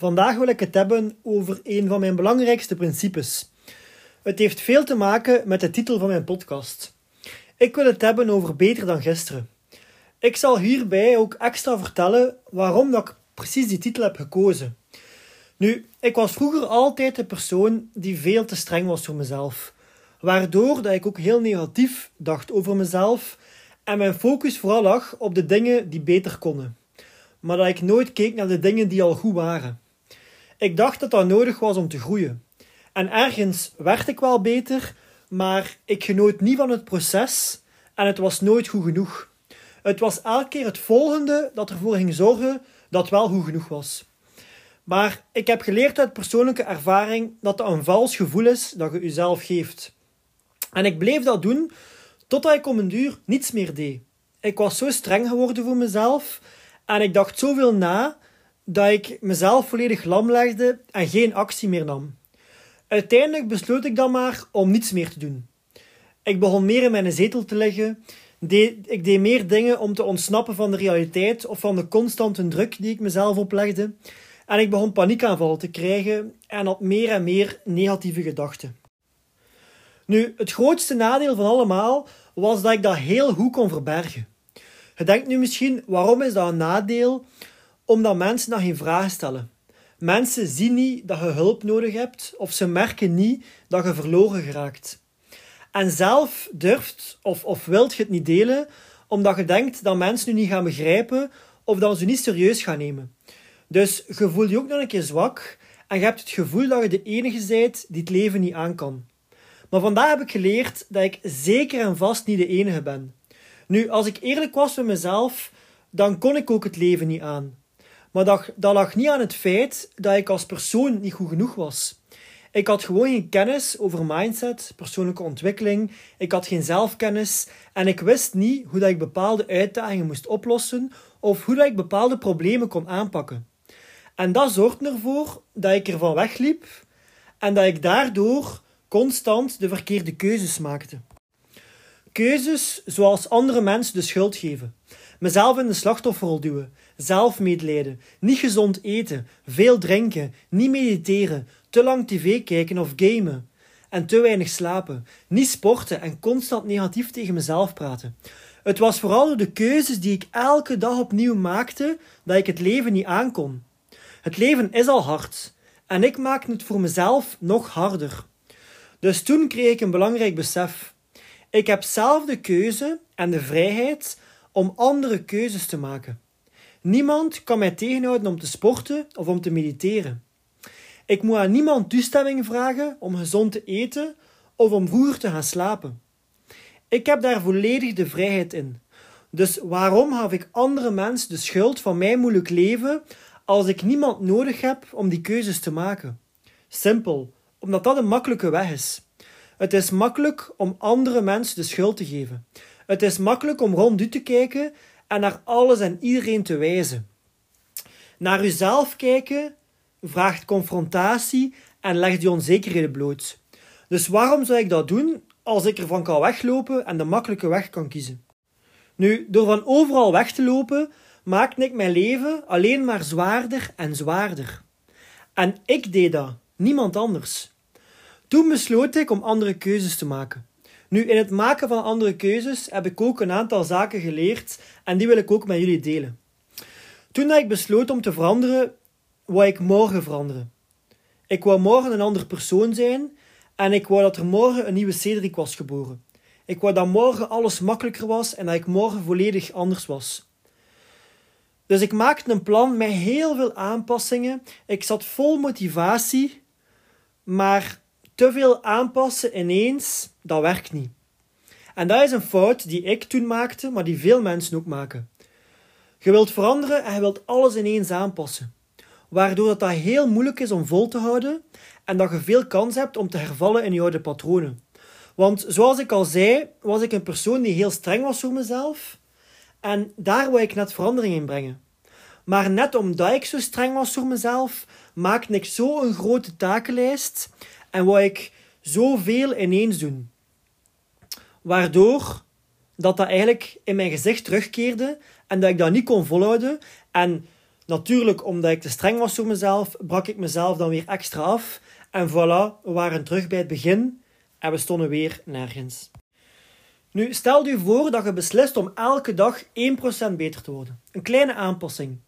Vandaag wil ik het hebben over een van mijn belangrijkste principes. Het heeft veel te maken met de titel van mijn podcast. Ik wil het hebben over beter dan gisteren. Ik zal hierbij ook extra vertellen waarom dat ik precies die titel heb gekozen. Nu, ik was vroeger altijd de persoon die veel te streng was voor mezelf, waardoor dat ik ook heel negatief dacht over mezelf en mijn focus vooral lag op de dingen die beter konden, maar dat ik nooit keek naar de dingen die al goed waren. Ik dacht dat dat nodig was om te groeien. En ergens werd ik wel beter, maar ik genoot niet van het proces en het was nooit goed genoeg. Het was elke keer het volgende dat ervoor ging zorgen dat wel goed genoeg was. Maar ik heb geleerd uit persoonlijke ervaring dat dat een vals gevoel is dat je jezelf geeft. En ik bleef dat doen totdat ik om een duur niets meer deed. Ik was zo streng geworden voor mezelf en ik dacht zoveel na dat ik mezelf volledig lam legde en geen actie meer nam. Uiteindelijk besloot ik dan maar om niets meer te doen. Ik begon meer in mijn zetel te liggen. ik deed meer dingen om te ontsnappen van de realiteit of van de constante druk die ik mezelf oplegde. En ik begon paniekaanvallen te krijgen en had meer en meer negatieve gedachten. Nu, het grootste nadeel van allemaal was dat ik dat heel goed kon verbergen. Je denkt nu misschien, waarom is dat een nadeel? Omdat mensen dan geen vragen stellen. Mensen zien niet dat je hulp nodig hebt of ze merken niet dat je verloren geraakt. En zelf durft of, of wilt je het niet delen omdat je denkt dat mensen nu niet gaan begrijpen of dat ze niet serieus gaan nemen. Dus je voelt je ook nog een keer zwak en je hebt het gevoel dat je de enige bent die het leven niet aan kan. Maar vandaag heb ik geleerd dat ik zeker en vast niet de enige ben. Nu, als ik eerlijk was met mezelf, dan kon ik ook het leven niet aan. Maar dat, dat lag niet aan het feit dat ik als persoon niet goed genoeg was. Ik had gewoon geen kennis over mindset, persoonlijke ontwikkeling. Ik had geen zelfkennis en ik wist niet hoe dat ik bepaalde uitdagingen moest oplossen of hoe dat ik bepaalde problemen kon aanpakken. En dat zorgde ervoor dat ik ervan wegliep en dat ik daardoor constant de verkeerde keuzes maakte. Keuzes zoals andere mensen de schuld geven, mezelf in de slachtofferrol duwen, zelfmedelijden, niet gezond eten, veel drinken, niet mediteren, te lang tv kijken of gamen en te weinig slapen, niet sporten en constant negatief tegen mezelf praten. Het was vooral door de keuzes die ik elke dag opnieuw maakte dat ik het leven niet aankon. Het leven is al hard en ik maakte het voor mezelf nog harder. Dus toen kreeg ik een belangrijk besef. Ik heb zelf de keuze en de vrijheid om andere keuzes te maken. Niemand kan mij tegenhouden om te sporten of om te mediteren. Ik moet aan niemand toestemming vragen om gezond te eten of om vroeger te gaan slapen. Ik heb daar volledig de vrijheid in. Dus waarom gaf ik andere mensen de schuld van mijn moeilijk leven als ik niemand nodig heb om die keuzes te maken? Simpel, omdat dat een makkelijke weg is. Het is makkelijk om andere mensen de schuld te geven. Het is makkelijk om rond u te kijken en naar alles en iedereen te wijzen. Naar uzelf kijken vraagt confrontatie en legt je onzekerheden bloot. Dus waarom zou ik dat doen als ik ervan kan weglopen en de makkelijke weg kan kiezen? Nu, door van overal weg te lopen, maakte ik mijn leven alleen maar zwaarder en zwaarder. En ik deed dat, niemand anders. Toen besloot ik om andere keuzes te maken. Nu, in het maken van andere keuzes heb ik ook een aantal zaken geleerd en die wil ik ook met jullie delen. Toen ik besloot om te veranderen, wou ik morgen veranderen. Ik wou morgen een ander persoon zijn en ik wou dat er morgen een nieuwe Cedric was geboren. Ik wou dat morgen alles makkelijker was en dat ik morgen volledig anders was. Dus ik maakte een plan met heel veel aanpassingen. Ik zat vol motivatie, maar te veel aanpassen ineens, dat werkt niet. En dat is een fout die ik toen maakte, maar die veel mensen ook maken. Je wilt veranderen en je wilt alles ineens aanpassen. waardoor dat, heel moeilijk is om vol te houden en dat je veel kans hebt om te hervallen in je oude patronen. Want zoals ik al zei, was ik een persoon die heel streng was voor mezelf en daar wil ik net verandering in brengen. Maar net omdat ik zo streng was voor mezelf, maakte ik zo een grote takenlijst en wou ik zoveel ineens doen. Waardoor dat dat eigenlijk in mijn gezicht terugkeerde en dat ik dat niet kon volhouden. En natuurlijk, omdat ik te streng was voor mezelf, brak ik mezelf dan weer extra af. En voilà, we waren terug bij het begin en we stonden weer nergens. Nu, stel je voor dat je beslist om elke dag 1% beter te worden. Een kleine aanpassing.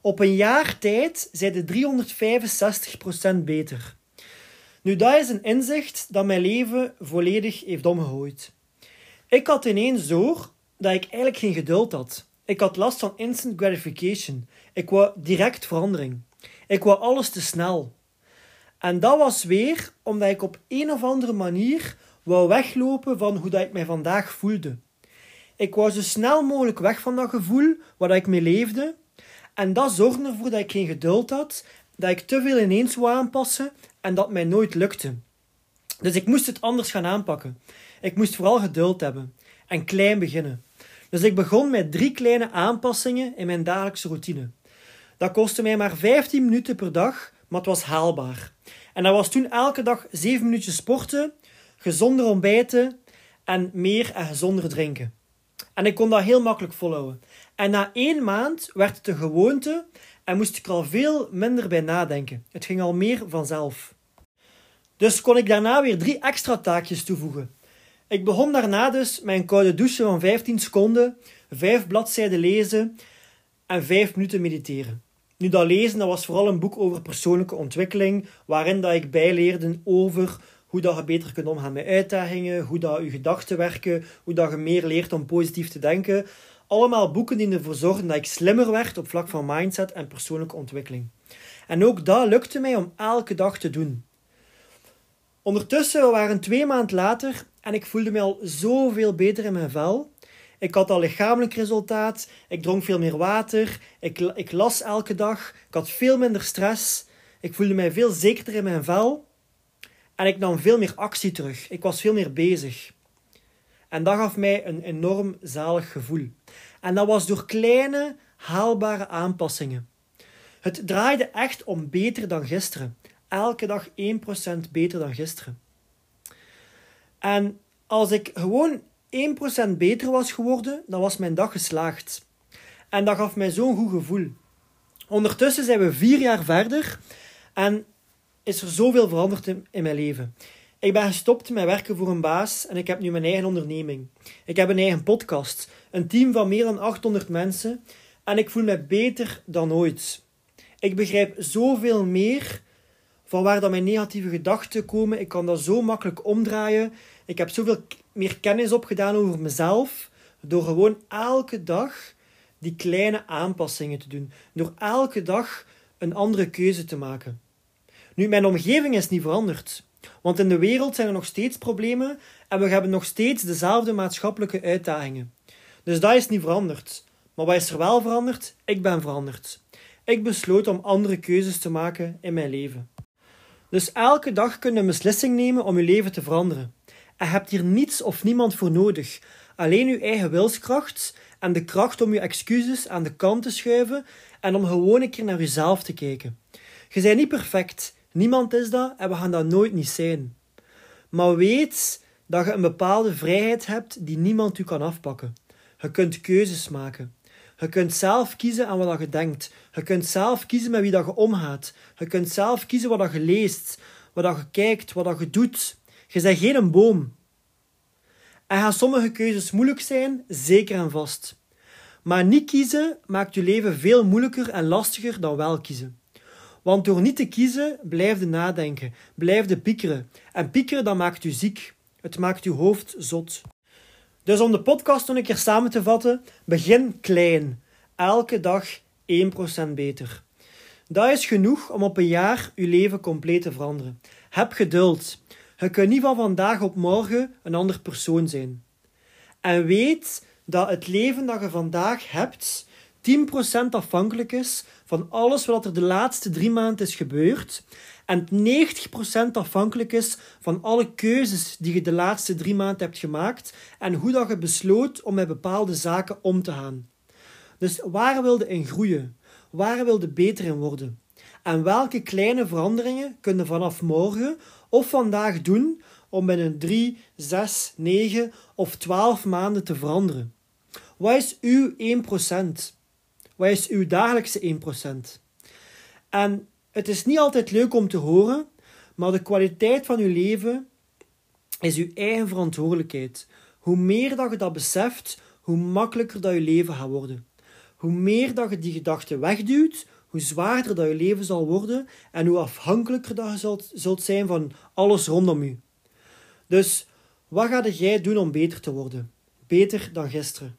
Op een jaar tijd zijn de 365% beter. Nu, dat is een inzicht dat mijn leven volledig heeft omgegooid. Ik had ineens door dat ik eigenlijk geen geduld had. Ik had last van instant gratification. Ik wou direct verandering. Ik wou alles te snel. En dat was weer omdat ik op een of andere manier wou weglopen van hoe dat ik mij vandaag voelde. Ik wou zo snel mogelijk weg van dat gevoel waar ik mee leefde. En dat zorgde ervoor dat ik geen geduld had, dat ik te veel ineens wou aanpassen en dat mij nooit lukte. Dus ik moest het anders gaan aanpakken. Ik moest vooral geduld hebben en klein beginnen. Dus ik begon met drie kleine aanpassingen in mijn dagelijkse routine. Dat kostte mij maar 15 minuten per dag, maar het was haalbaar. En dat was toen elke dag 7 minuutjes sporten, gezonder ontbijten en meer en gezonder drinken. En ik kon dat heel makkelijk volhouden. En na één maand werd het een gewoonte en moest ik er al veel minder bij nadenken. Het ging al meer vanzelf. Dus kon ik daarna weer drie extra taakjes toevoegen. Ik begon daarna dus een koude douche van 15 seconden, vijf bladzijden lezen en vijf minuten mediteren. Nu, dat lezen dat was vooral een boek over persoonlijke ontwikkeling, waarin dat ik bijleerde over hoe dat je beter kunt omgaan met uitdagingen, hoe dat je gedachten werken, hoe dat je meer leert om positief te denken. Allemaal boeken die ervoor zorgen dat ik slimmer werd op vlak van mindset en persoonlijke ontwikkeling. En ook dat lukte mij om elke dag te doen. Ondertussen, we waren twee maanden later en ik voelde me al zoveel beter in mijn vel. Ik had al lichamelijk resultaat, ik dronk veel meer water, ik, ik las elke dag, ik had veel minder stress, ik voelde mij veel zekerder in mijn vel en ik nam veel meer actie terug. Ik was veel meer bezig. En dat gaf mij een enorm zalig gevoel. En dat was door kleine, haalbare aanpassingen. Het draaide echt om beter dan gisteren. Elke dag 1% beter dan gisteren. En als ik gewoon 1% beter was geworden, dan was mijn dag geslaagd. En dat gaf mij zo'n goed gevoel. Ondertussen zijn we vier jaar verder en is er zoveel veranderd in, in mijn leven. Ik ben gestopt met werken voor een baas en ik heb nu mijn eigen onderneming. Ik heb een eigen podcast, een team van meer dan 800 mensen en ik voel me beter dan ooit. Ik begrijp zoveel meer van waar dat mijn negatieve gedachten komen. Ik kan dat zo makkelijk omdraaien. Ik heb zoveel meer kennis opgedaan over mezelf door gewoon elke dag die kleine aanpassingen te doen. Door elke dag een andere keuze te maken. Nu, mijn omgeving is niet veranderd. Want in de wereld zijn er nog steeds problemen en we hebben nog steeds dezelfde maatschappelijke uitdagingen. Dus dat is niet veranderd. Maar wat is er wel veranderd? Ik ben veranderd. Ik besloot om andere keuzes te maken in mijn leven. Dus elke dag kun je een beslissing nemen om je leven te veranderen. En je hebt hier niets of niemand voor nodig. Alleen je eigen wilskracht en de kracht om je excuses aan de kant te schuiven en om gewoon een keer naar jezelf te kijken. Je bent niet perfect. Niemand is dat en we gaan dat nooit niet zijn. Maar weet dat je een bepaalde vrijheid hebt die niemand u kan afpakken. Je kunt keuzes maken. Je kunt zelf kiezen aan wat je denkt. Je kunt zelf kiezen met wie dat je omgaat. Je kunt zelf kiezen wat dat je leest, wat dat je kijkt, wat dat je doet. Je bent geen een boom. En gaan sommige keuzes moeilijk zijn, zeker en vast. Maar niet kiezen maakt je leven veel moeilijker en lastiger dan wel kiezen. Want door niet te kiezen, blijf je nadenken, blijf je piekeren. En piekeren, dat maakt u ziek. Het maakt uw hoofd zot. Dus om de podcast nog een keer samen te vatten, begin klein. Elke dag 1% beter. Dat is genoeg om op een jaar uw leven compleet te veranderen. Heb geduld. Je kunt niet van vandaag op morgen een ander persoon zijn. En weet dat het leven dat je vandaag hebt 10% afhankelijk is van alles wat er de laatste drie maanden is gebeurd en 90% afhankelijk is van alle keuzes die je de laatste drie maanden hebt gemaakt en hoe dat je besloot om met bepaalde zaken om te gaan. Dus waar wilde in groeien? Waar wilde beter in worden? En welke kleine veranderingen kunnen vanaf morgen of vandaag doen om binnen 3, 6, 9 of 12 maanden te veranderen? Wat is uw 1%? Wat is uw dagelijkse 1%? En het is niet altijd leuk om te horen, maar de kwaliteit van uw leven is uw eigen verantwoordelijkheid. Hoe meer dat je dat beseft, hoe makkelijker dat je leven gaat worden. Hoe meer dat je die gedachten wegduwt, hoe zwaarder dat je leven zal worden en hoe afhankelijker dat je zult, zult zijn van alles rondom u. Dus wat ga jij doen om beter te worden? Beter dan gisteren.